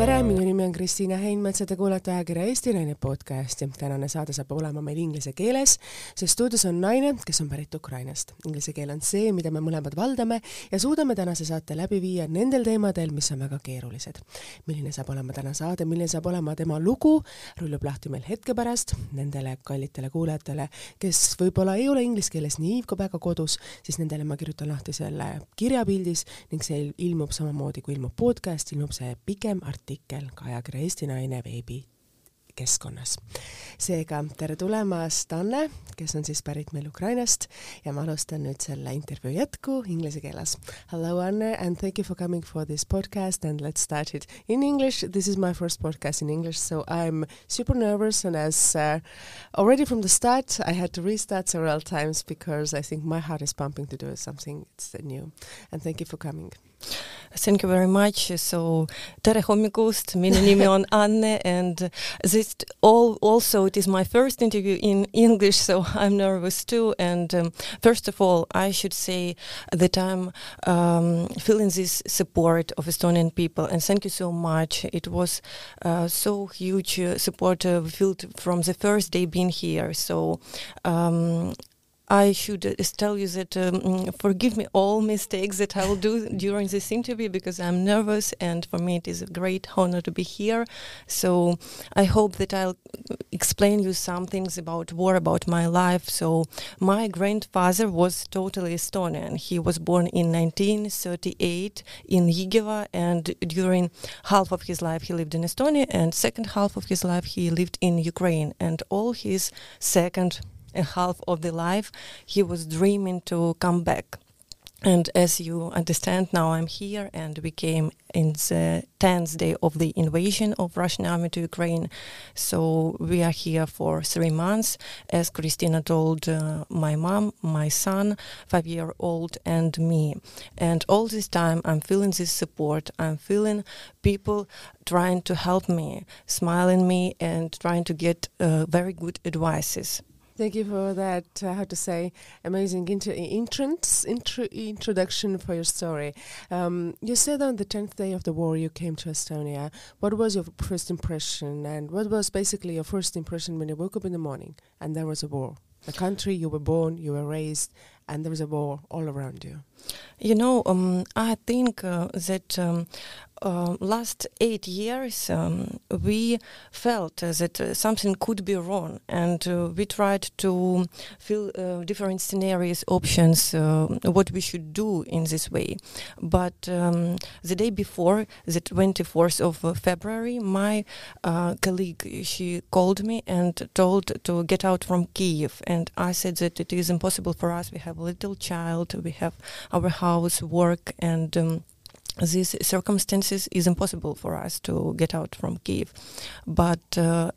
tere, minu nimi on Kristiina Heinmets ja te kuulate ajakirja Eesti Naine podcasti. tänane saade saab olema meil inglise keeles, sest stuudios on naine, kes on pärit Ukrainast. Inglise keel on see, mida me mõlemad valdame ja suudame tänase saate läbi viia nendel teemadel, mis on väga keerulised. milline saab olema täna saade, milline saab olema tema lugu, rullub lahti meil hetke pärast nendele kallitele kuulajatele, kes võib-olla ei ole inglise keeles nii väga kodus, siis nendele ma kirjutan lahti selle kirjapildis ning see ilmub samamoodi, kui ilmub podcast, ilmub see pikem artikkel artikkel ka ajakirja Eesti Naine veebi keskkonnas. seega tere tulemast, Anne, kes on siis pärit meil Ukrainast ja ma alustan nüüd selle intervjuu jätku inglise keeles. Hello Anne and thank you for coming for this podcast and let's start it in English. This is my first podcast in English so I'm super nervous and as uh, already from the start I had to restart several times because I think my heart is pumping to do something it's new and thank you for coming. Thank you very much. So, tere hommikust, minu nimi on Anne and this all also it is my first interview in English, so I'm nervous too. And um, first of all, I should say that I'm um, feeling this support of Estonian people, and thank you so much. It was uh, so huge uh, support uh, felt from the first day being here. So um, I should uh, tell you that um, forgive me all mistakes that I will do during this interview because I'm nervous and for me it is a great honor to be here. So I hope that I'll explain you some things about war, about my life. So my grandfather was totally Estonian. He was born in 1938 in Jõgeva and during half of his life he lived in Estonia and second half of his life he lived in Ukraine and all his second a half of the life he was dreaming to come back. And as you understand now i'm here and we came in the 10th day of the invasion of russian army to ukraine. So we are here for three months. As Kristiina told uh, my mom my son five year old and me. And all this time i'm feeling this support. I'm feeling people trying to help me smiling me and trying to get uh, very good advices Thank you for that, uh, how to say, amazing intro- entrance, intro- introduction for your story. Um, you said on the 10th day of the war you came to Estonia. What was your first impression and what was basically your first impression when you woke up in the morning and there was a war? The country you were born, you were raised, and there was a war all around you. You know, um, I think uh, that um, uh, last eight years um, we felt uh, that uh, something could be wrong, and uh, we tried to feel uh, different scenarios, options, what we should do in this way. But um, the day before, the 24th of February, my colleague she called me and told to get out from Kiev, and I said that it is impossible for us. We have a little child, we have our house, work, and um, these circumstances is impossible for us to get out from Kiev. But uh,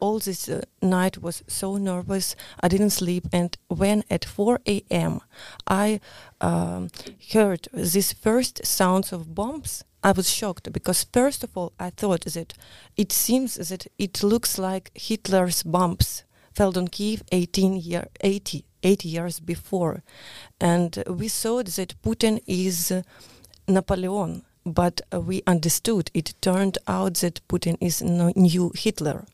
all this uh, night was so nervous. I didn't sleep, and when at 4 a.m. I um, heard these first sounds of bombs, I was shocked because first of all I thought that it seems that it looks like Hitler's bombs fell on Kiev 18 year 80 eight years before. And we saw that Putin is Napoleon, but we understood it turned out that Putin is no new Hitler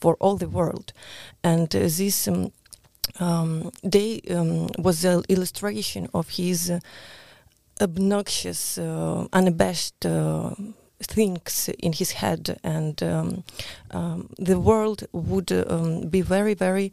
for all the world. And uh, this um, um, day um, was an illustration of his uh, obnoxious, uh, unabashed uh, things in his head, and um, um, the world would um, be very, very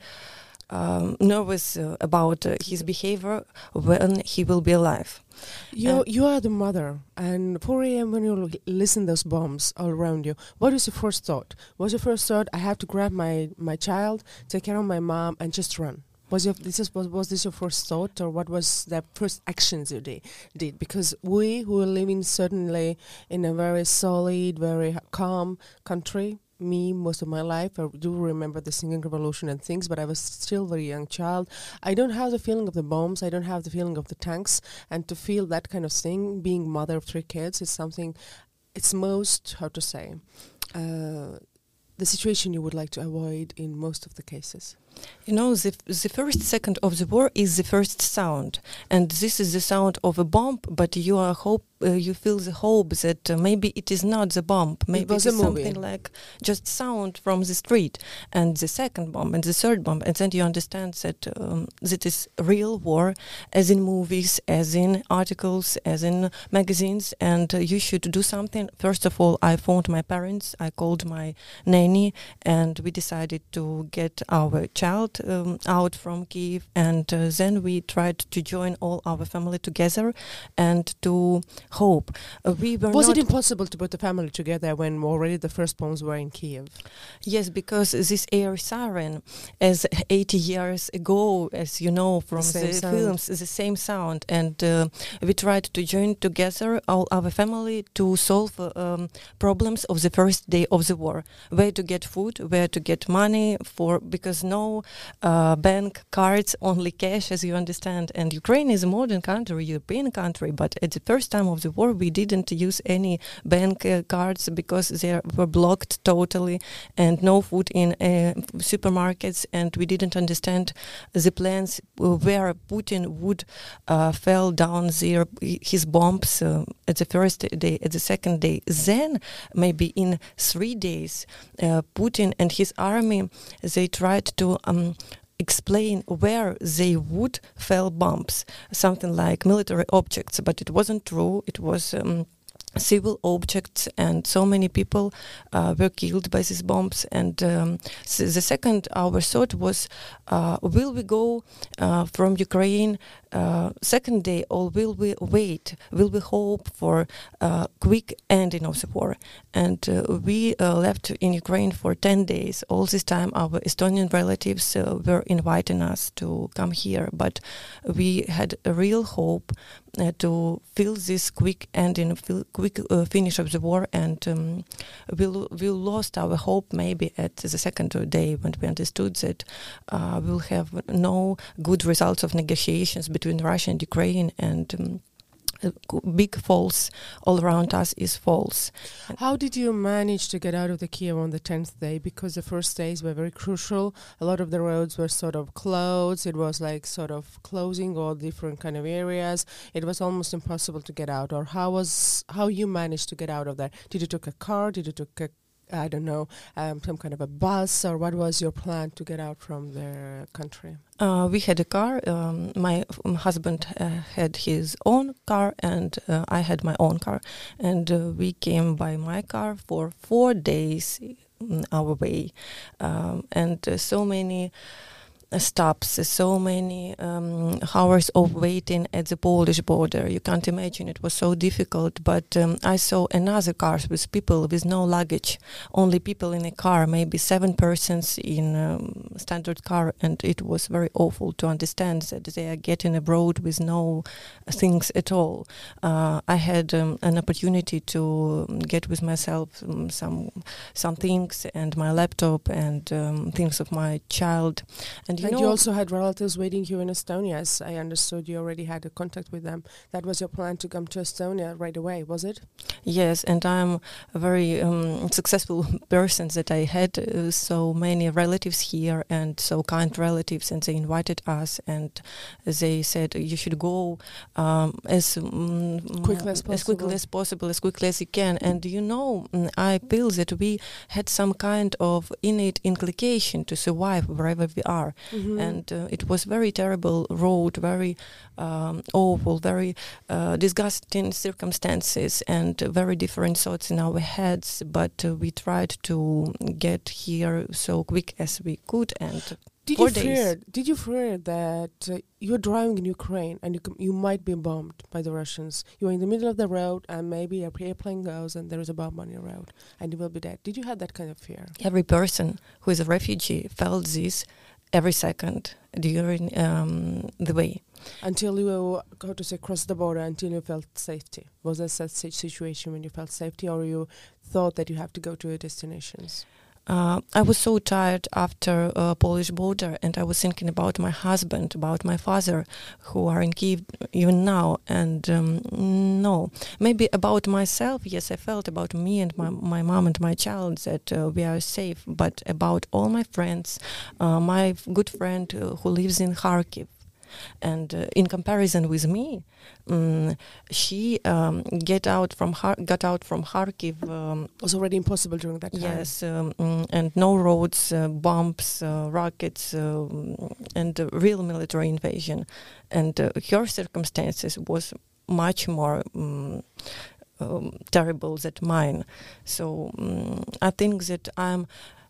um, nervous uh, about uh, his behavior when he will be alive. You you are the mother, and 4 a.m. when you listen those bombs all around you, what is your first thought? Was your first thought I have to grab my my child, take care of my mom, and just run? Was your this is was, was this your first thought, or what was the first actions you did? Did because we who are living certainly in a very solid, very calm country, me most of my life. I do remember the singing revolution and things, but I was still a very young child. I don't have the feeling of the bombs. I don't have the feeling of the tanks. And to feel that kind of thing, being mother of three kids, is something. It's most how to say, uh, the situation you would like to avoid in most of the cases. You know, the, the first second of the war is the first sound, and this is the sound of a bomb. But you are hope uh, you feel the hope that uh, maybe it is not the bomb, maybe was it is something like just sound from the street, and the second bomb and the third bomb, and then you understand that um, that is real war, as in movies, as in articles, as in magazines, and uh, you should do something. First of all, I phoned my parents, I called my nanny, and we decided to get our child um, out from Kiev, and uh, then we tried to join all our family together and to hope. Uh, we were Was it impossible to put the family together when already the first bombs were in Kiev? Yes, because this air siren, as 80 years ago, as you know from The the, films, the same sound, and uh, we tried to join together all our family to solve um, problems of the first day of the war. Where to get food, where to get money for, because no uh, bank cards, only cash, as you understand. And Ukraine is a modern country, European country, but at the first time of the war, we didn't use any bank uh, cards because they were blocked totally and no food in uh, supermarkets and we didn't understand the plans where Putin would uh, fell down his bombs uh, at the first day at the second day then maybe in three days uh, Putin and his army they tried to um, explain where they would fell bombs something like military objects but it wasn't true. It was um, civil objects and so many people uh, were killed by these bombs. And um, s the second our thought was uh, will we go uh, from ukraine uh, second day or will we wait? Will we hope for uh, quick ending of the war? And uh, we uh, left in ukraine for 10 days. All this time our estonian relatives uh, were inviting us to come here. But we had a real hope uh, to feel this quick ending, feel quick uh, finish of the war, and um, we lo- we lost our hope maybe at the second day when we understood that uh, we'll have no good results of negotiations between Russia and Ukraine, and um, uh, big false all around us is false. How did you manage to get out of the Kiev on the 10th day? Because the first days were very crucial. A lot of the roads were sort of closed. It was like sort of closing all different kind of areas. It was almost impossible to get out. Or how was how you managed to get out of there? Did you took a car? Did you took a I don't know, um, some kind of a bus, or what was your plan to get out from the country? Uh, we had a car. Um, my um, husband uh, had his own car, and uh, I had my own car. And uh, we came by my car for four days mm, our way, um, and uh, so many stops, so many um, hours of waiting at the Polish border. You can't imagine it was so difficult. But um, I saw another cars with people with no luggage, only people in a car, maybe seven persons in um, standard car, and it was very awful to understand that they are getting abroad with no things at all. Uh, I had um, an opportunity to um, get with myself um, some some things and my laptop and things of my child. And you and you also had relatives waiting here in Estonia, as I understood. You already had a contact with them. That was your plan to come to Estonia right away, was it? Yes, and I'm a very um, successful person that I had uh, so many relatives here and so kind relatives, and they invited us and they said you should go um, as um, Quickly as as quickly possible. as possible, as quickly as you can. And you know, mm, I feel that we had some kind of innate inclination to survive wherever we are Mhm. and uh, it was very terrible road, very um, awful, very uh, disgusting circumstances, and uh, very different thoughts in our heads. But uh, we tried to get here so quick as we could, and Did you days. fear? Did you fear that uh, you're driving in Ukraine and you com- you might be bombed by the Russians? You're in the middle of the road and maybe a airplane goes and there is a bomb on your road and you will be dead. Did you have that kind of fear? every person who is a refugee felt this every second during um, the way. Until you go to say cross the border until you felt safety. Was that such situation when you felt safety or you thought that you have to go to your destinations? Uh, I was so tired after uh, Polish border, and I was thinking about my husband, about my father, who are in Kiev even now. And um, no, maybe about myself. Yes, I felt about me and my my mom and my child that uh, we are safe. But about all my friends, uh, my good friend uh, who lives in Kharkiv, and uh, in comparison with me, um, she um, get out from Har- got out from Kharkiv. Um, was already impossible during that time. yes, um, mm, and no roads, uh, bombs, uh, rockets, uh, and uh, real military invasion. And uh, her circumstances was much more. Um, terrible than mine, so um, I think that I'm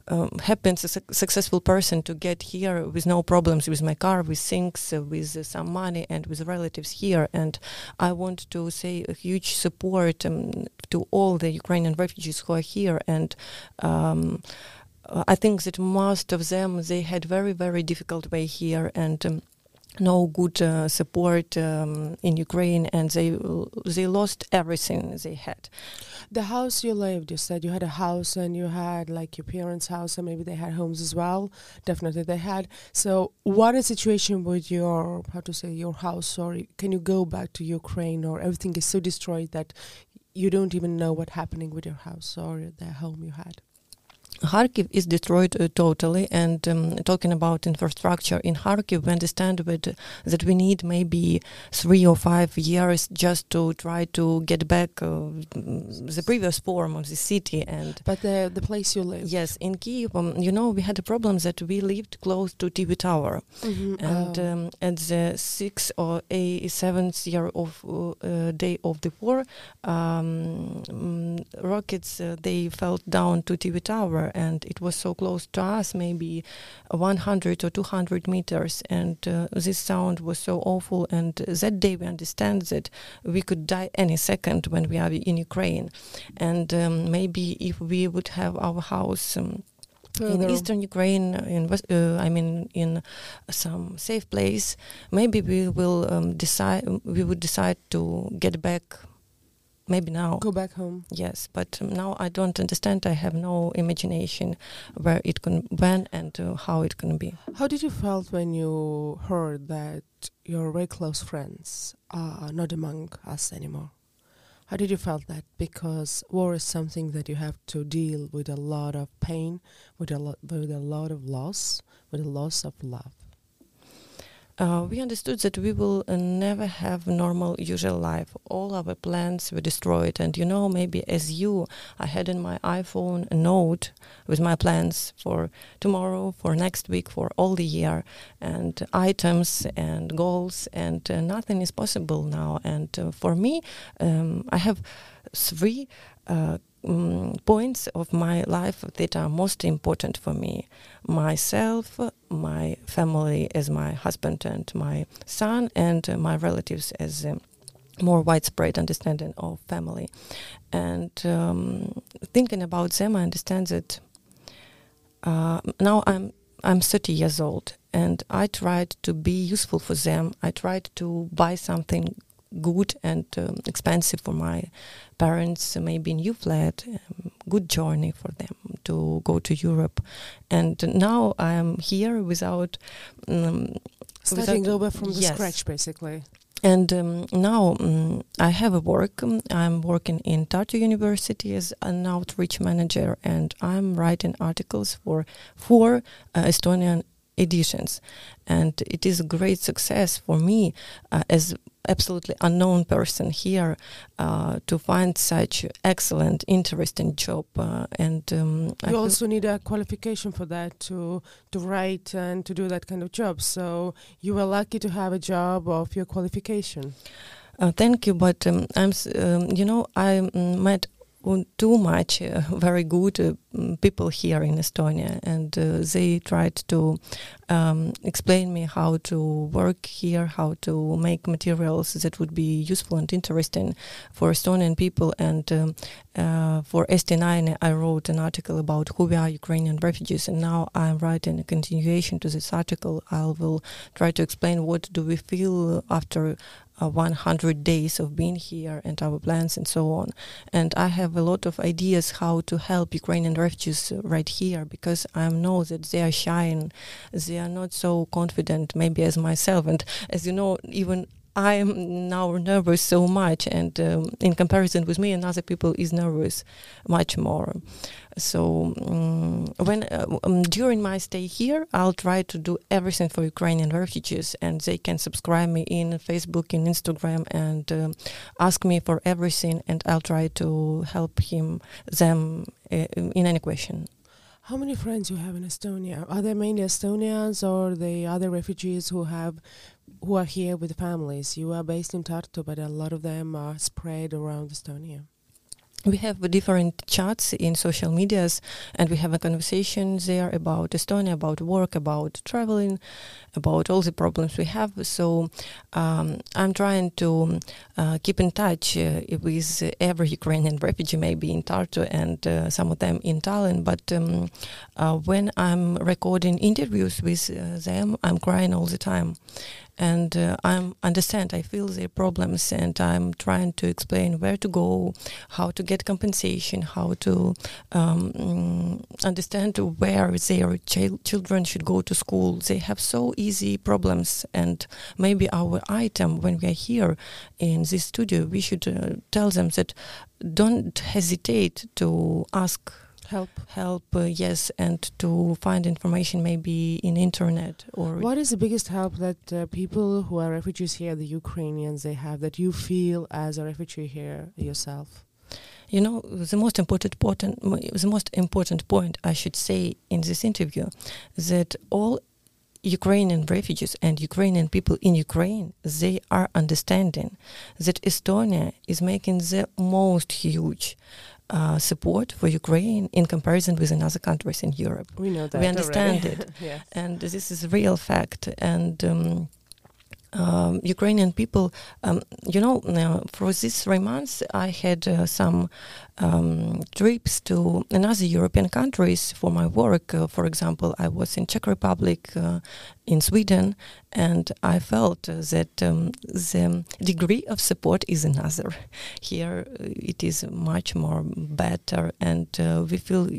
um, happy and su- successful person to get here with no problems with my car, with things, uh, with uh, some money, and with relatives here. And I want to say a huge support um, to all the Ukrainian refugees who are here. And um, uh, I think that most of them they had very very difficult way here and. No good uh, support um, in Ukraine, and they they lost everything they had. The house you lived, you said you had a house and you had like your parents' house, and maybe they had homes as well. Definitely they had. So, what is situation with your how to say your house? Sorry, can you go back to Ukraine, or everything is so destroyed that you don't even know what's happening with your house or the home you had? Kharkiv is destroyed uh, totally. And um, talking about infrastructure in Kharkiv, we understand that, that we need maybe three or five years just to try to get back uh, the previous form of the city. And But the the place you live. yes, in Kiev, um, you know, we had a problem that we lived close to TV Tower. Mhm, And oh. um, at the sixth or eighth, seventh year of uh, uh, day of the war, um, mm, rockets uh, they fell down to TV Tower, and it was so close to us, maybe 100 or 200 meters, and uh, this sound was so awful. And that day we understand that we could die any second when we are in Ukraine, and um, maybe if we would have our house. Um, in eastern Ukraine, in West, uh, I mean, in some safe place, maybe we will um, decide. We would decide to get back. Maybe now, go back home. yes, but um, now I don't understand. I have no imagination where it can, when, and uh, how it can be. How did you felt when you heard that your very close friends are not among us anymore? How did you felt that? Because war is something that you have to deal with a lot of pain, with a lot, with a lot of loss, with a loss of love. Uh, we understood that we will uh, never have normal usual life. All our plans were destroyed, and you know, maybe as you, I had in my iPhone a note with my plans for tomorrow, for next week, for all the year, and items and goals, and uh, nothing is possible now. And uh, for me, um, I have three. Uh, mm, points of my life that are most important for me myself, my family as my husband and my son, and uh, my relatives as a more widespread understanding of family. And um, thinking about them, I understand that uh, now I'm I'm 30 years old, and I tried to be useful for them. I tried to buy something good and um, expensive for my parents, maybe new flat, um, good journey for them to go to Europe. And now I am here without. Um, Starting over from the scratch, basically. and um, now um, I have a work. Um, I'm working in Tartu University as an outreach manager, and I'm writing articles for four uh, Estonian editions. And it is a great success for me uh, as absolutely unknown person here uh, to find such excellent, interesting job. Uh, and um, I You also need a qualification for that to to write and to do that kind of job. So you were lucky to have a job of your qualification. Uh, thank you, but um, I'm, um, you know, I mm, met too much uh, very good uh, mm, people here in Estonia, and uh, they tried to um, explain me how to work here, how to make materials that would be useful and interesting for Estonian people. And um, uh, for ST9, I wrote an article about who we are, Ukrainian refugees, and now I'm writing a continuation to this article. I will try to explain what do we feel after uh, 100 days of being here and our plans and so on. And I have a lot of ideas how to help Ukrainian refugees right here because I know that they are shy and they are not so confident maybe as myself. And as you know, even I am now nervous so much, and um, in comparison with me and other people, is nervous much more. So um, when uh, um, during my stay here, I'll try to do everything for Ukrainian refugees, and they can subscribe me in Facebook, in Instagram, and um, ask me for everything, and I'll try to help him them uh, in any question. How many friends you have in Estonia? Are they mainly Estonians or the other refugees who have who are here with families. You are based in Tartu, but a lot of them are spread around Estonia. We have different chats in social medias, and we have a conversation there about Estonia, about work, about traveling, about all the problems we have. So um, I'm trying to uh, keep in touch uh, with every Ukrainian refugee, maybe in Tartu and uh, some of them in Tallinn. But um, uh, when I'm recording interviews with uh, them, I'm crying all the time and uh, I understand. I feel their problems, and I'm trying to explain where to go, how to get compensation, how to um, understand where their ch- children should go to school. They have so easy problems, and maybe our item when we are here in this studio, we should uh, tell them that don't hesitate to ask help. Help uh, yes and to find information maybe in internet or what is the biggest help that uh, people who are refugees here the ukrainians they have that you feel as a refugee here yourself? You know the most important important the most important point i should say in this interview that all Ukrainian refugees and Ukrainian people in Ukraine, they are understanding that Estonia is making the most huge uh, support for Ukraine in comparison with other countries in Europe. We know that. We understand it. yes. And this is a real fact. And um, um, Ukrainian people, um, you know, uh, for these three months, I had uh, some um, trips to another European countries for my work. Uh, for example, I was in Czech Republic, uh, in Sweden, and I felt uh, that um, the degree of support is another. Here, uh, it is much more better, and uh, we feel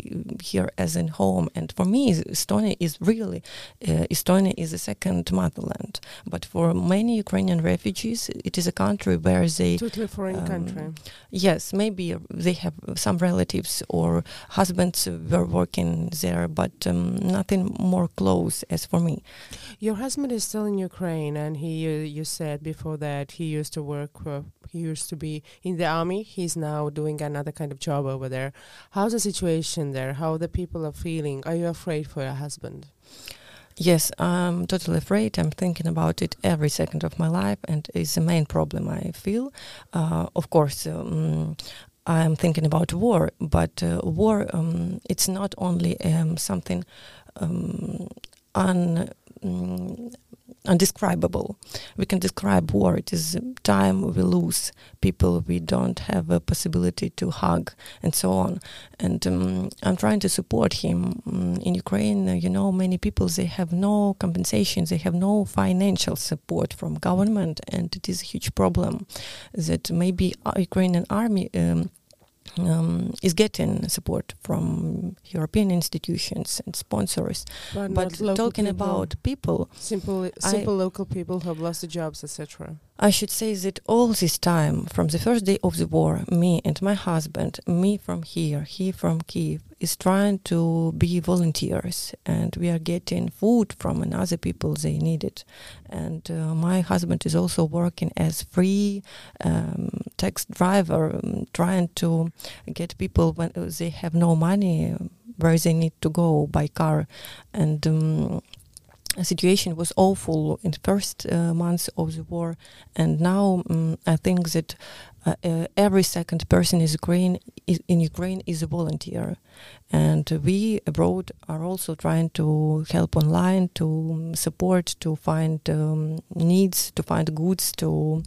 here as in home. And for me, Estonia is really Estonia is a second motherland. But for many Ukrainian refugees, it is a country where they totally foreign um, country. Yes, maybe they have some relatives or husbands were working there, but um, nothing more close as for me. Your husband is still in Ukraine, and he you said before that he used to work. Uh, he used to be in the army. He's now doing another kind of job over there. How's the situation there? How the people are feeling? Are you afraid for your husband? Yes, I'm totally afraid. I'm thinking about it every second of my life, and it's the main problem I feel. Uh, of course, um, I'm thinking about war, but uh, war, um, it's not only um, something um, un, um, undescribable. We can describe war. It is time we lose, people we don't have a possibility to hug, and so on. And um, I'm trying to support him um, in Ukraine. Uh, you know, many people they have no compensation, they have no financial support from government, and it is a huge problem that maybe Ukrainian army. Um, um, is getting support from European institutions and sponsors. But, but talking people. about people, simple, simple I, local people who have lost their jobs, etc. I should say that all this time, from the first day of the war, me and my husband, me from here, he from Kiev, is trying to be volunteers, and we are getting food from another people they need it. And uh, my husband is also working as free um, tax driver, um, trying to get people when they have no money where they need to go by car, and. Um, situation was awful in the first uh, months of the war, and now um, I think that uh, uh, every second person in Ukraine is, in Ukraine is a volunteer, and we abroad are also trying to help online, to support, to find um, needs, to find goods, to.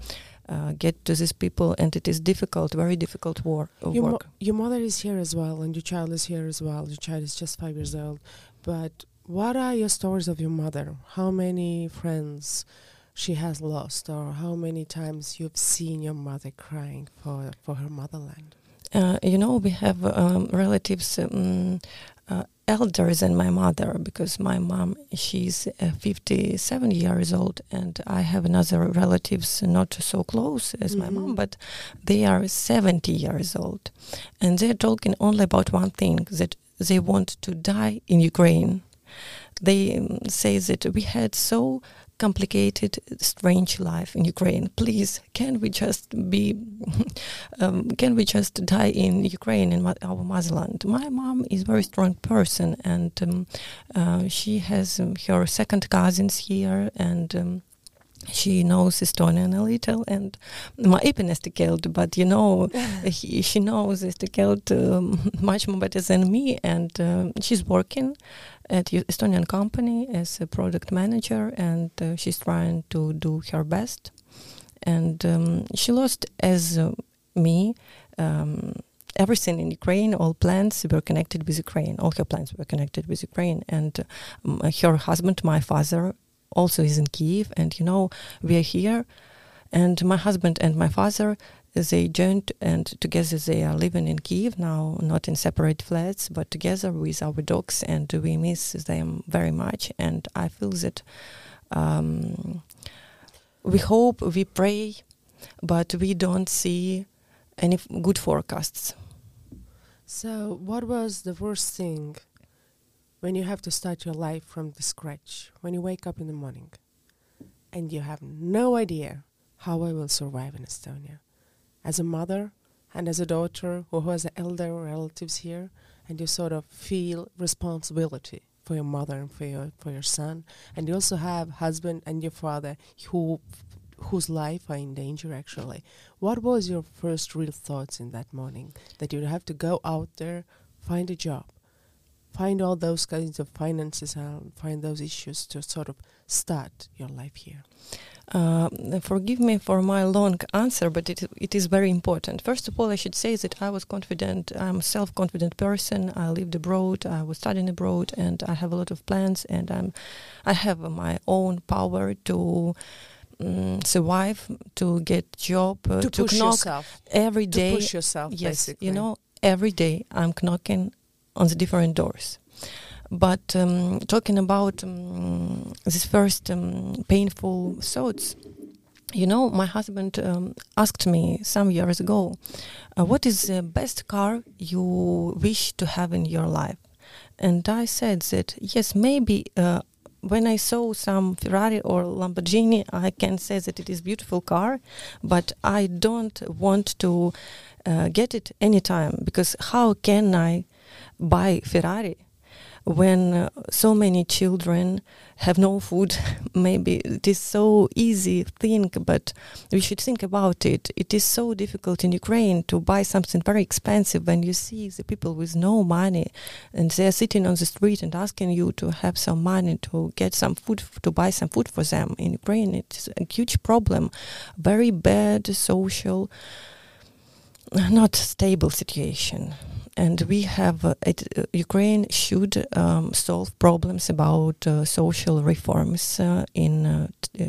Uh, get to these people, and it is difficult, very difficult war, your work. Mo your mother is here as well, and your child is here as well. Your child is just five years old, but what are your stories of your mother? How many friends she has lost, or how many times you've seen your mother crying for for her motherland? Uh, you know, we have um, relatives um, uh, elder than my mother because my mom she's uh, 57 years old and I have another relatives not so close as mm-hmm. my mom but they are 70 years old and they're talking only about one thing that they want to die in Ukraine they um, say that we had so complicated, strange life in Ukraine. Please, can we just be, um, can we just die in Ukraine in our motherland? My mom is a very strong person, and um, uh, she has um, her second cousins here, and. Um, she knows Estonian a little, and ma õpin eesti keelt, but you know, he, she knows eesti keelt um, much more better than me, and uh, she's working at Estonian company as a product manager, and uh, she's trying to do her best. And um, she lost, as uh, me, um, everything in Ukraine. All plans were connected with Ukraine. All her plans were connected with Ukraine, and um, her husband, my father, also is in Kiev. And you know, we are here, and my husband and my father they joined and together they are living in Kiev now, not in separate flats, but together with our dogs, and we miss them very much. And I feel that um, we hope, we pray, but we don't see any good forecasts. So, what was the worst thing when you have to start your life from the scratch? When you wake up in the morning and you have no idea how I will survive in Estonia? As a mother and as a daughter who has elder relatives here, and you sort of feel responsibility for your mother and for your for your son, and you also have husband and your father who whose life are in danger actually. What was your first real thoughts in that morning that you'd have to go out there, find a job, find all those kinds of finances and find those issues to sort of start your life here? Uh, forgive me for my long answer, but it it is very important. First of all, I should say that I was confident. I'm a self-confident person. I lived abroad. I was studying abroad, and I have a lot of plans. And I'm, I have my own power to um, survive, to get job, uh, to, to push knock yourself. every day. To push yourself. Yes, basically. you know, every day I'm knocking on the different doors. But um, talking about um, this first um, painful thoughts, you know, my husband um, asked me some years ago, uh, "What is the best car you wish to have in your life?" And I said that yes, maybe. Uh, when I saw some Ferrari or Lamborghini, I can say that it is beautiful car, but I don't want to uh, get it anytime because how can I buy Ferrari when uh, so many children have no food maybe it is so easy think but we should think about it. It is so difficult in ukraine to buy something very expensive when you see the people with no money and they're sitting on the street and asking you to have some money to get some food to buy some food for them. In ukraine it's a huge problem very bad social not stable situation and we have uh, it, uh, Ukraine should um, solve problems about uh, social reforms uh, in uh, uh,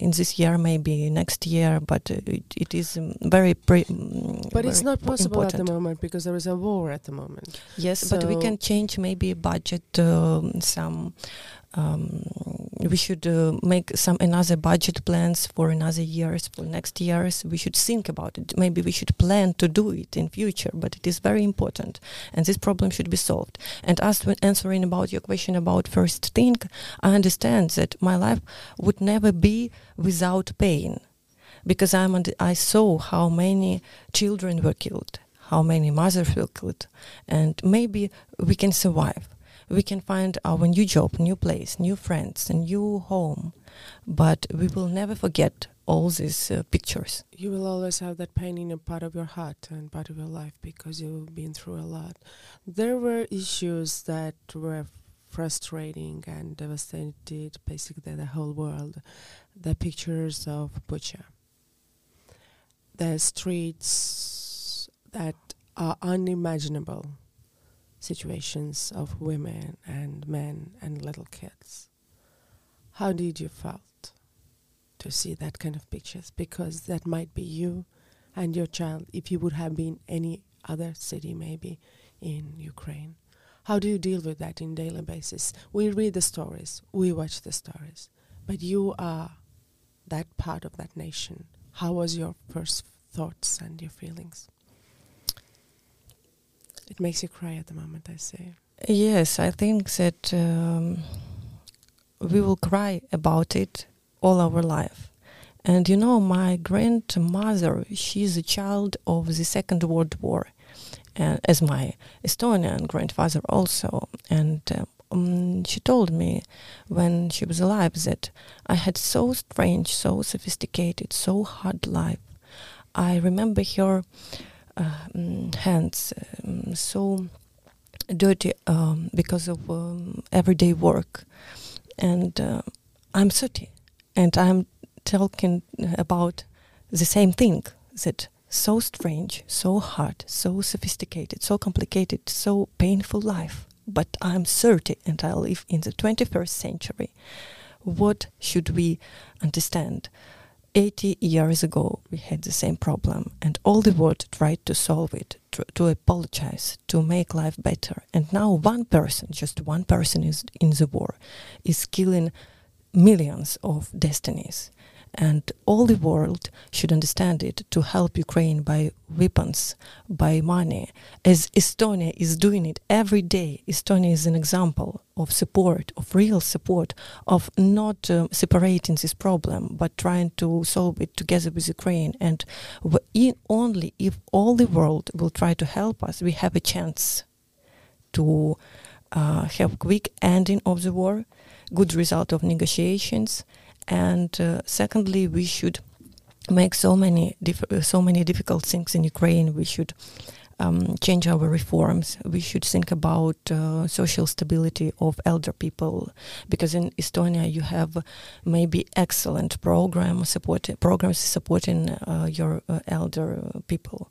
in this year, maybe next year, but it, it is um, very. Pre- mm, but very it's not possible important. at the moment because there is a war at the moment. Yes, so but we can change maybe budget um, some um, we should uh, make some another budget plans for another years for next years. We should think about it. Maybe we should plan to do it in future but it is very important and this problem should be solved. And as to answering about your question about first thing i understand that my life would never be without pain because I'm I saw how many children were killed how many mothers were killed and maybe we can survive we can find our new job, new place, new friends, a new home, but we will never forget all these uh, pictures. You will always have that pain in a part of your heart and part of your life because you've been through a lot. There were issues that were frustrating and devastated basically the whole world. The pictures of Bucha, the streets that are unimaginable situations of women and men and little kids. How did you felt? to see that kind of pictures because that might be you and your child if you would have been any other city maybe in Ukraine. How do you deal with that in daily basis? We read the stories, we watch the stories, but you are that part of that nation. How was your first thoughts and your feelings? It makes you cry at the moment, I say. Yes, I think that um, we will cry about it all our life. And you know, my grandmother, she's a child of the Second World War, and as my Estonian grandfather also. And um, she told me when she was alive that I had so strange, so sophisticated, so hard life. I remember her hands um, so dirty um, because of um, everyday work. And uh, I'm 30 and I'm talking about the same thing that so strange, so hard, so sophisticated, so complicated, so painful life. But I'm 30 and I live in the 21st century. What should we understand? 80 years ago, we had the same problem, and all the world tried to solve it, to, to apologize, to make life better. And now, one person, just one person, is in the war, is killing millions of destinies and all the world should understand it to help Ukraine by weapons, by money, as Estonia is doing it every day. Estonia is an example of support, of real support, of not uh, separating this problem, but trying to solve it together with Ukraine. And in only if all the world will try to help us, we have a chance to uh, have quick ending of the war, good result of negotiations, and uh, secondly, we should make so many so many difficult things in Ukraine. We should um, change our reforms. We should think about uh, social stability of elder people because in Estonia you have maybe excellent program support programs supporting uh, your uh, elder people.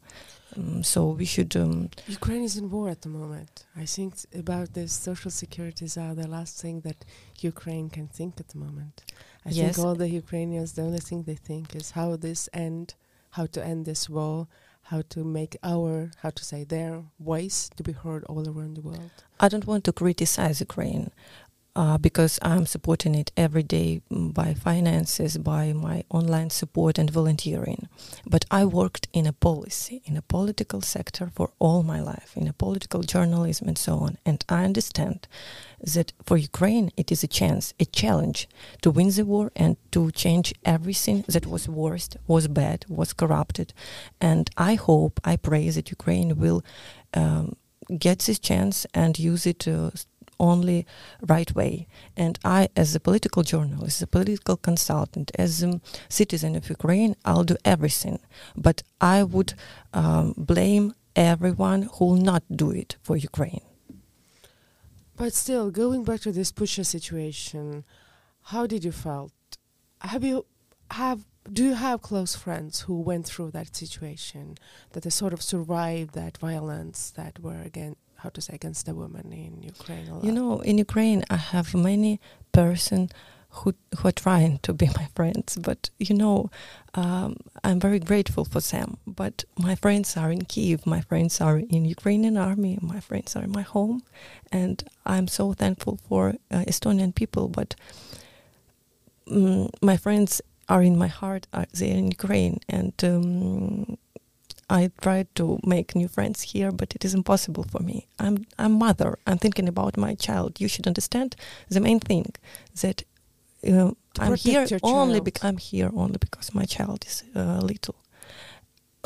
Um, so we should. Um, Ukraine is in war at the moment. I think about this social securities are the last thing that Ukraine can think at the moment. I yes. think all the Ukrainians, the only thing they think is how this end, how to end this war, how to make our, how to say, their voice to be heard all around the world. I don't want to criticize Ukraine uh, because I'm supporting it every day by finances, by my online support and volunteering. But I worked in a policy, in a political sector for all my life, in a political journalism and so on. And I understand that for Ukraine it is a chance, a challenge to win the war and to change everything that was worst, was bad, was corrupted. And I hope, I pray that Ukraine will um, get this chance and use it to only right way. And I, as a political journalist, as a political consultant, as a citizen of Ukraine, I'll do everything. But I would um, blame everyone who will not do it for Ukraine. But still, going back to this Bucha situation, how did you felt? Have you have do you have close friends who went through that situation that they sort of survived that violence that were again how to say against the woman in Ukraine. You know, in Ukraine, I have many person who who are trying to be my friends, but you know, um, I'm very grateful for them. But my friends are in Kiev, my friends are in Ukrainian army, my friends are in my home, and I'm so thankful for uh, Estonian people. But um, my friends are in my heart. Are they're in Ukraine, and um, I tried to make new friends here, but it is impossible for me. I'm I'm mother. I'm thinking about my child. You should understand the main thing that uh, I'm here only because I'm here only because my child is uh, little.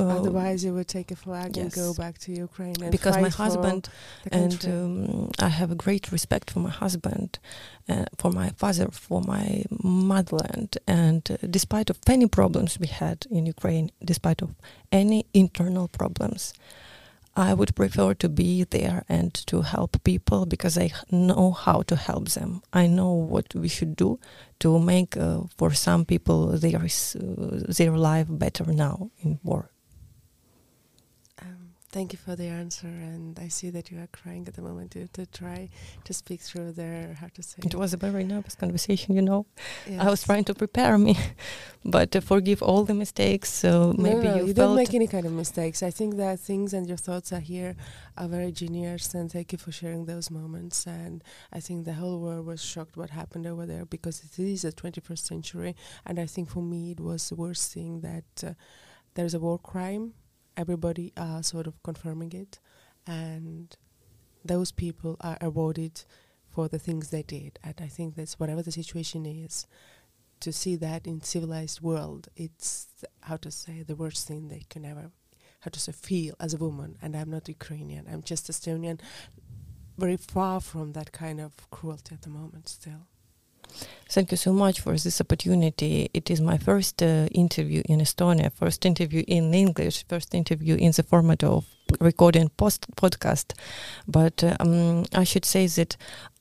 Uh, Otherwise, you would take a flag yes. and go back to Ukraine. because my husband and um, I have a great respect for my husband, uh, for my father, for my motherland, and uh, despite of any problems we had in Ukraine, despite of any internal problems, I would prefer to be there and to help people because I know how to help them. I know what we should do to make uh, for some people their uh, their life better now in war. Thank you for the answer, and I see that you are crying at the moment to, to try to speak through there. how to say. It was a very nervous conversation, you know. Yes. I was trying to prepare me, but to forgive all the mistakes. So no, maybe no, you, you don't make any kind of mistakes. I think that things and your thoughts are here are very genius, and thank you for sharing those moments. And I think the whole world was shocked what happened over there because it is the 21st century, and I think for me it was the worst thing that uh, there's a war crime everybody are sort of confirming it, and those people are awarded for the things they did. And I think that's whatever the situation is, to see that in civilized world, it's how to say the worst thing they can ever, how to say, feel as a woman. And I'm not Ukrainian. I'm just Estonian. Very far from that kind of cruelty at the moment still. Thank you so much for this opportunity. It is my first uh, interview in Estonia, first interview in English, first interview in the format of recording post podcast. But um, I should say that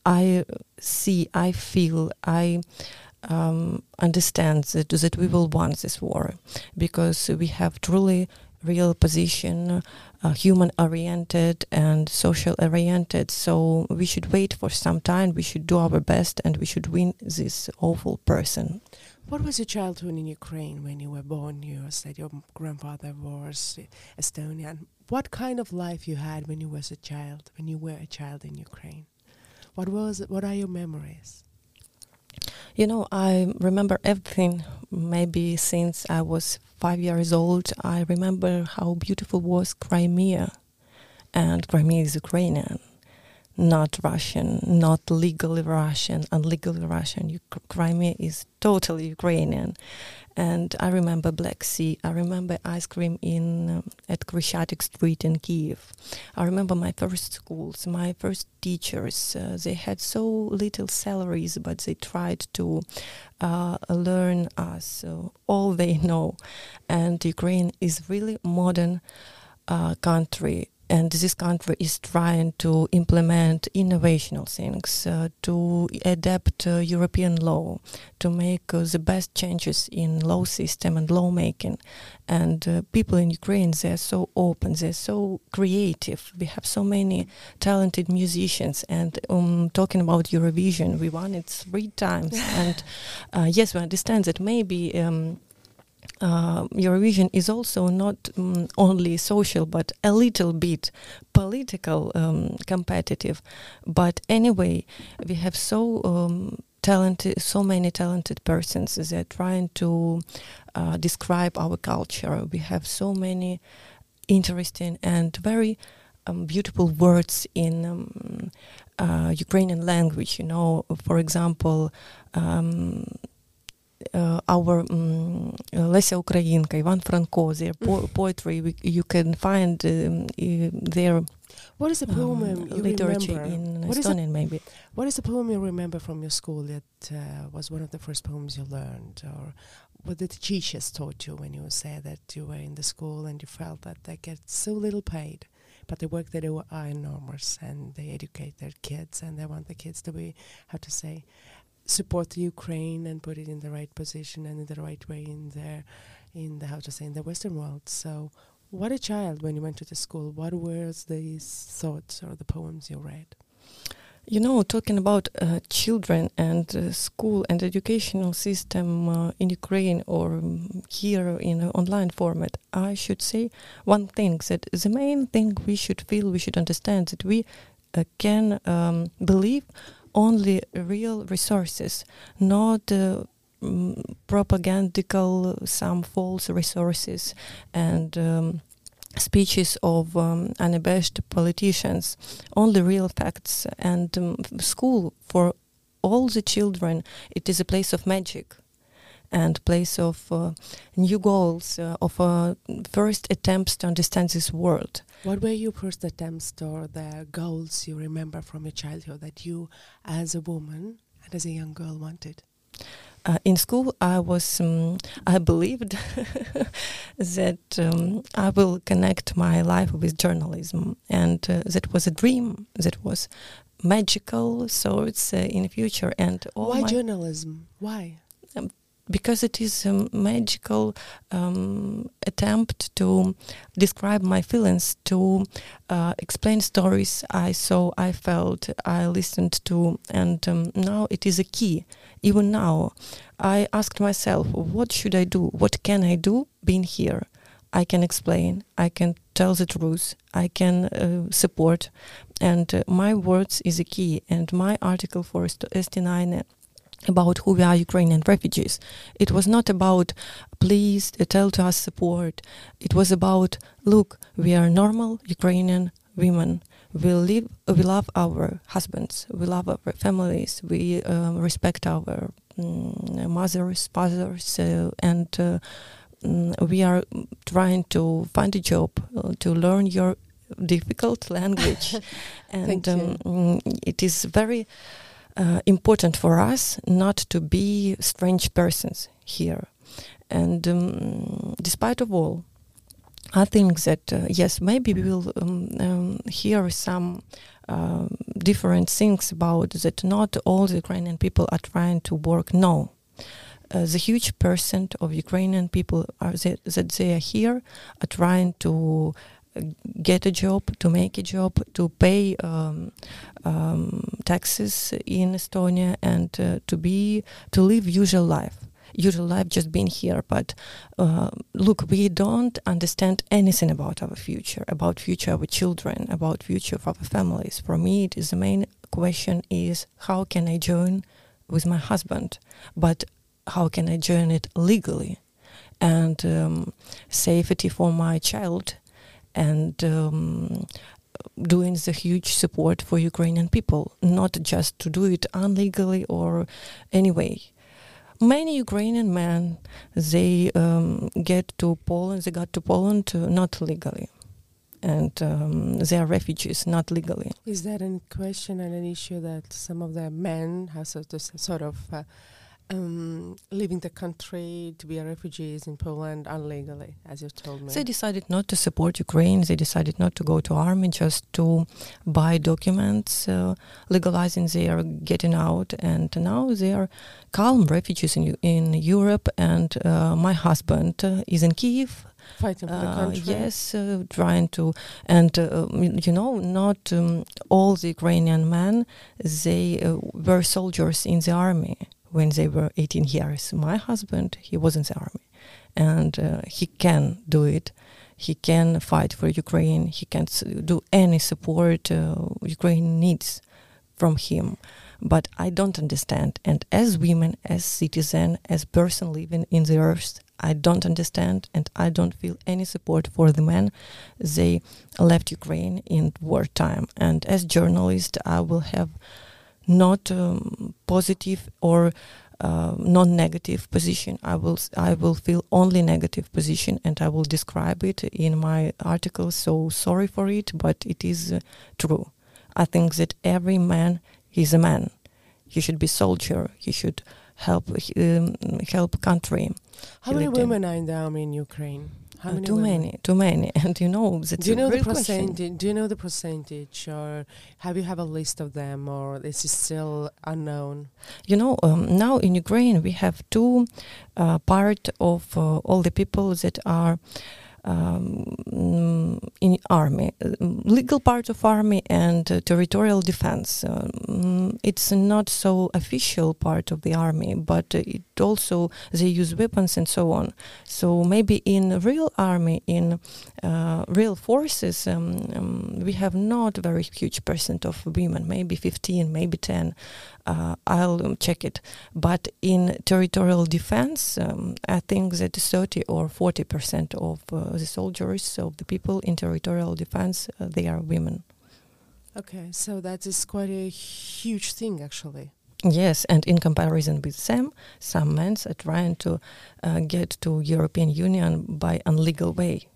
I see, I feel, I um, understand that, that we will win this war because we have truly real position, uh, human oriented and social oriented. So we should wait for some time. We should do our best, and we should win this awful person. What was your childhood in Ukraine when you were born? You said your grandfather was Estonian. What kind of life you had when you was a child? When you were a child in Ukraine, what was? What are your memories? You know, I remember everything. Maybe since I was five years old, I remember how beautiful was Crimea, and Crimea is Ukrainian, not Russian, not legally Russian, unlegally Russian. Crimea is totally Ukrainian, and I remember Black Sea. I remember ice cream in um, at Kreshchatyk Street in Kiev. I remember my first schools, my first teachers. Uh, they had so little salaries, but they tried to uh, learn us uh, all they know. And Ukraine is really modern uh, country and this country is trying to implement innovational things, uh, to adapt uh, European law, to make uh, the best changes in law system and lawmaking. And uh, people in Ukraine, they're so open, they're so creative. We have so many talented musicians. And um, talking about Eurovision, we won it three times. and uh, yes, we understand that maybe. Um, uh, Eurovision is also not um, only social but a little bit political um, competitive. But anyway, we have so um, talented, so many talented persons that are trying to uh, describe our culture. We have so many interesting and very um, beautiful words in um, uh, Ukrainian language. You know, for example. Uh, our um, Lesia Ukrainka, Ivan Franko, their po- mm. poetry, we, you can find um, their what is the poem um, you literature remember? in what Estonian, a, maybe? What is the poem you remember from your school that uh, was one of the first poems you learned, or what the teachers taught you when you said that you were in the school and you felt that they get so little paid, but the work they do are enormous and they educate their kids and they want the kids to be, how to say, support Ukraine and put it in the right position and in the right way in the in the how to say in the Western world. So, what a child when you went to the school. What were these thoughts or the poems you read? You know, talking about uh, children and uh, school and educational system uh, in Ukraine or um, here in online format, I should say one thing that the main thing we should feel, we should understand that we uh, can um, believe only real resources, not uh, propagandical, some false resources and um, speeches of um, unabashed politicians, only real facts. And um, school for all the children, it is a place of magic and place of uh, new goals, uh, of uh, first attempts to understand this world. What were your first attempts or the goals you remember from your childhood that you, as a woman and as a young girl, wanted? Uh, in school, I was um, I believed that um, I will connect my life with journalism, and uh, that was a dream. That was magical. So it's uh, in the future, and why journalism? Why? Um, because it is a magical um, attempt to describe my feelings, to uh, explain stories I saw, I felt, I listened to, and um, now it is a key. Even now, I asked myself, what should I do? What can I do being here? I can explain, I can tell the truth, I can uh, support, and uh, my words is a key. And my article for ST9 about who we are Ukrainian refugees. It was not about please tell to us support. It was about look, we are normal Ukrainian women. We live, we love our husbands, we love our families, we uh, respect our um, mothers, fathers, uh, and uh, um, we are trying to find a job, uh, to learn your difficult language, and um, mm, it is very uh, important for us not to be strange persons here. And um, despite of all, I think that uh, yes, maybe we will um, um, hear some uh, different things about that. Not all the Ukrainian people are trying to work. No, uh, the huge percent of Ukrainian people are that, that they are here are trying to get a job, to make a job, to pay um, um, taxes in Estonia, and uh, to be to live usual life. Usual life, just being here. But uh, look, we don't understand anything about our future, about future of our children, about future of our families. For me, it is the main question: is how can I join with my husband? But how can I join it legally? And um, safety for my child and um, doing the huge support for Ukrainian people, not just to do it unlegally or anyway. Many Ukrainian men they um, get to Poland. They got to Poland uh, not legally, and um, they are refugees not legally. Is that a question and an issue that some of the men have sort of, sort of uh, um, leaving the country to be refugees in Poland illegally, as you told me. They decided not to support Ukraine. They decided not to go to army, just to buy documents, uh, legalizing their getting out. And now they are calm refugees in in Europe. And uh, my husband uh, is in Kiev. Fighting for the uh, country. yes, uh, trying to, and uh, you know, not um, all the Ukrainian men. They were soldiers in the army when they were 18 years. My husband, he was in the army, and uh, he can do it. He can fight for Ukraine. He can do any support uh, Ukraine needs from him. But I don't understand. And as women, as citizen, as person living in the earth, I don't understand, and I don't feel any support for the men. They left Ukraine in wartime. And as journalist, I will have not um, positive or uh, non-negative position. I will I will feel only negative position, and I will describe it in my article. So sorry for it, but it is uh, true. I think that every man is a man. He should be soldier. He should help um, help country. How many women are in the army in Ukraine? How many? Uh, too women? many, too many. And you know, that's do you know the percentage? Do you know the percentage, or have you have a list of them, or this is still unknown? You know, um, now in Ukraine we have two uh, part of uh, all the people that are um, in army, legal part of army and uh, territorial defense. Um, it's not so official part of the army, but it also they use weapons and so on. So maybe in real army, in uh, real forces, um, um we have not very huge percent of women, maybe 15, maybe 10 uh, I'll um, check it. But in territorial defense, um, I think that 30 or 40 percent of uh, the soldiers, of the people in territorial defense, uh, they are women. Okay, so that is quite a huge thing, actually. Yes, and in comparison with them, some men are trying to uh, get to European Union by unlegal way.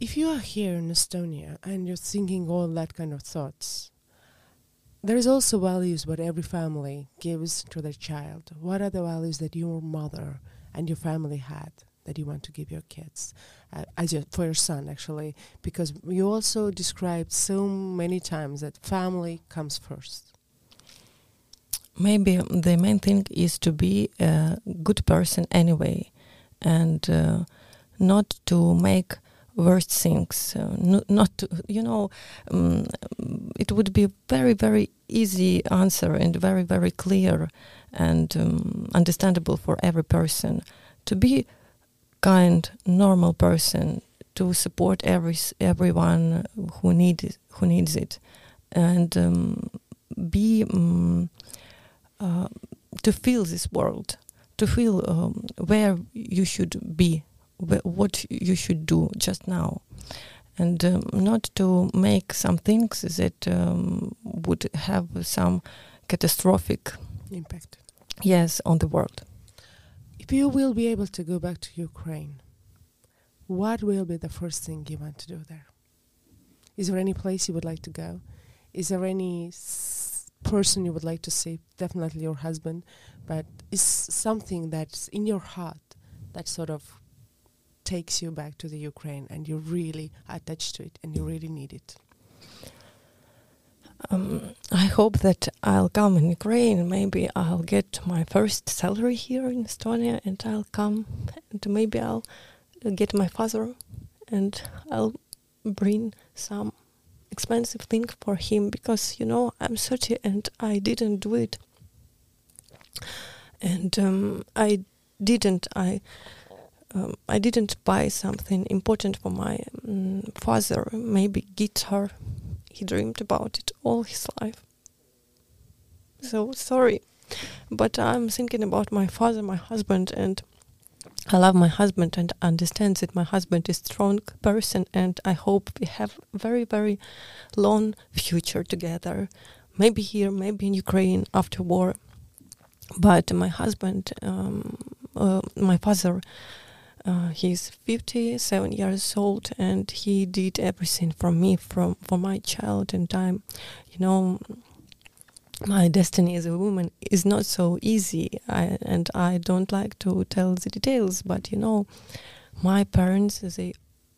If you are here in Estonia and you're thinking all that kind of thoughts, there is also values what every family gives to their child. What are the values that your mother and your family had that you want to give your kids, uh, as your, for your son actually? Because you also described so many times that family comes first. maybe the main thing is to be a good person anyway, and uh, not to make worse things. Uh, no, not to, you know, um, it would be very very easy answer and very very clear and um, understandable for every person to be kind normal person to support every everyone who need who needs it. And um, be um, uh, to feel this world to feel um, where you should be wh- what you should do just now. And um, not to make some things that um, would have some catastrophic Impact. yes on the world If you will be able to go back to Ukraine, what will be the first thing you want to do there? Is there any place you would like to go? Is there any s- person you would like to see? Definitely your husband, but is something that's in your heart that sort of takes you back to the Ukraine and you're really attached to it and you really need it? Um, I hope that I'll come in Ukraine. Maybe I'll get my first salary here in Estonia, and I'll come, and maybe I'll get my father, and I'll bring some expensive thing for him because you know I'm 30 and I didn't do it, and um, I didn't I. Um, I didn't buy something important for my um, father, maybe guitar he dreamed about it all his life. So sorry, but I'm thinking about my father, my husband, and I love my husband and understand that my husband is strong person, and I hope we have very very long future together. Maybe here, maybe in Ukraine after war. But my husband, um, uh, my father, uh, he's 57 years old and he did everything for me from for my child and i'm you know my destiny as a woman is not so easy. I, and i don't like to tell the details but you know my parents they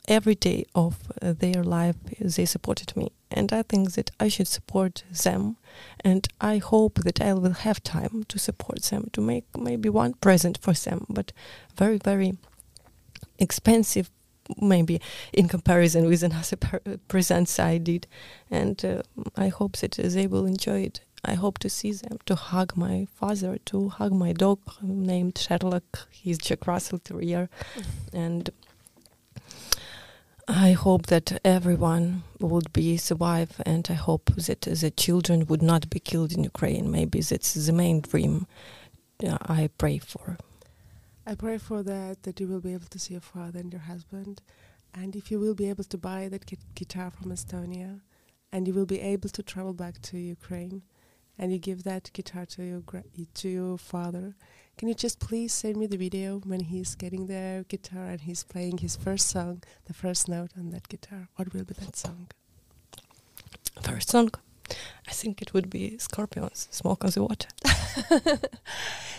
every day of uh, their life they supported me. And i think that i should support them. And i hope that i will have time to support them to make maybe one present for them. But very very expensive maybe in comparison with another per- presents I did. And uh, I hope that they will enjoy it. I hope to see them to hug my father to hug my dog named Sherlock. He's Jack Russell Terrier. And I hope that everyone would be survive and I hope that the children would not be killed in Ukraine. Maybe that's the main dream uh, I pray for I pray for that, that you will be able to see your father and your husband. And if you will be able to buy that gu- guitar from Estonia, and you will be able to travel back to Ukraine, and you give that guitar to your gra- to your father, can you just please send me the video when he's getting the guitar and he's playing his first song, the first note on that guitar? What will be that song? first song I think it would be Scorpions Smoke on the Water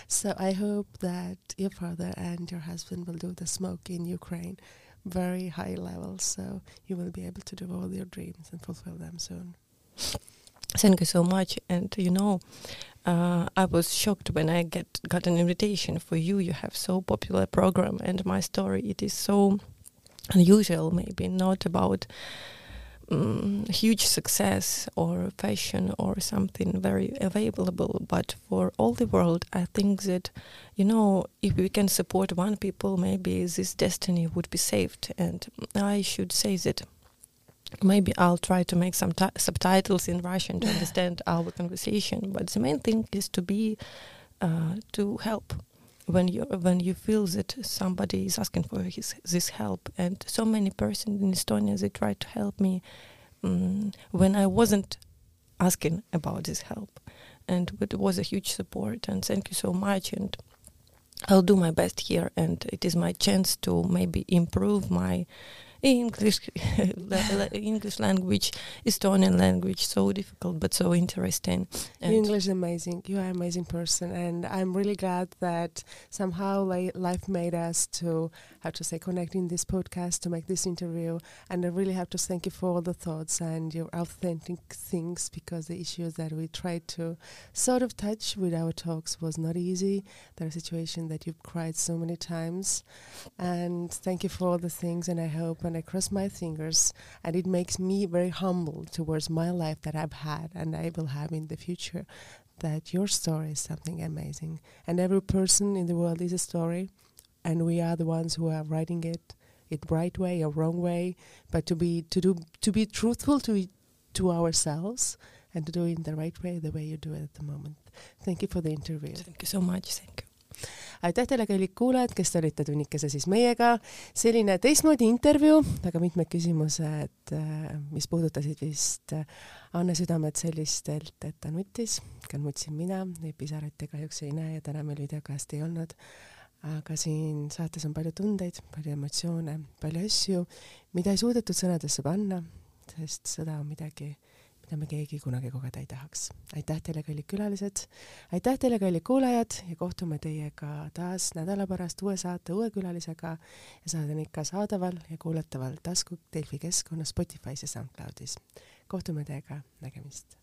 So I hope that your father and your husband will do the smoke in Ukraine very high level so you will be able to do all your dreams and fulfill them soon. Thank you so much. And you know, uh, I was shocked when I get got an invitation for you. You have so popular program, and my story it is so unusual. Maybe not about um, huge success or fashion or something very available, but for all the world, I think that you know if we can support one people, maybe this destiny would be saved. And I should say that maybe I'll try to make some ti subtitles in Russian to understand our conversation. But the main thing is to be uh, to help when you when you feel that somebody is asking for his this help. And so many persons in Estonia they tried to help me um, when I wasn't asking about this help, and it was a huge support. And thank you so much. And I'll do my best here, and it is my chance to maybe improve my English, English language, Estonian language, so difficult but so interesting. And English is amazing. You are an amazing person, and I'm really glad that somehow life made us to how to say connect in this podcast to make this interview. And I really have to thank you for all the thoughts and your authentic things because the issues that we tried to sort of touch with our talks was not easy. There are situations that you've cried so many times, and thank you for all the things. And I hope and I cross my fingers, and it makes me very humble towards my life that I've had and I will have in the future. That your story is something amazing, and every person in the world is a story, and we are the ones who are writing it, it right way or wrong way. But to be to do to be truthful to to ourselves and to do it in the right way, the way you do it at the moment. Thank you for the interview. Thank you so much. Thank you. aitäh teile, kallid kuulajad, kes te olite tunnikese siis meiega. selline teistmoodi intervjuu, väga mitmed küsimused, äh, mis puudutasid vist äh, Anne südamet sellistelt, et ta nutis, ka nutsin mina, neid pisaraid te kahjuks ei näe ja täna meil videokast ei olnud. Aga siin saates on palju tundeid, palju emotsioone, palju asju, mida ei suudetud sõnadesse panna, sest sõda on midagi mida me keegi kunagi kogeda ei tahaks. aitäh teile, kallid külalised, aitäh teile, kallid kuulajad ja kohtume teiega taas nädala pärast uue saate uue külalisega ja saade on ikka saadaval ja kuulataval tasku Delfi keskkonnas Spotify's ja SoundCloudis. kohtume teiega, nägemist.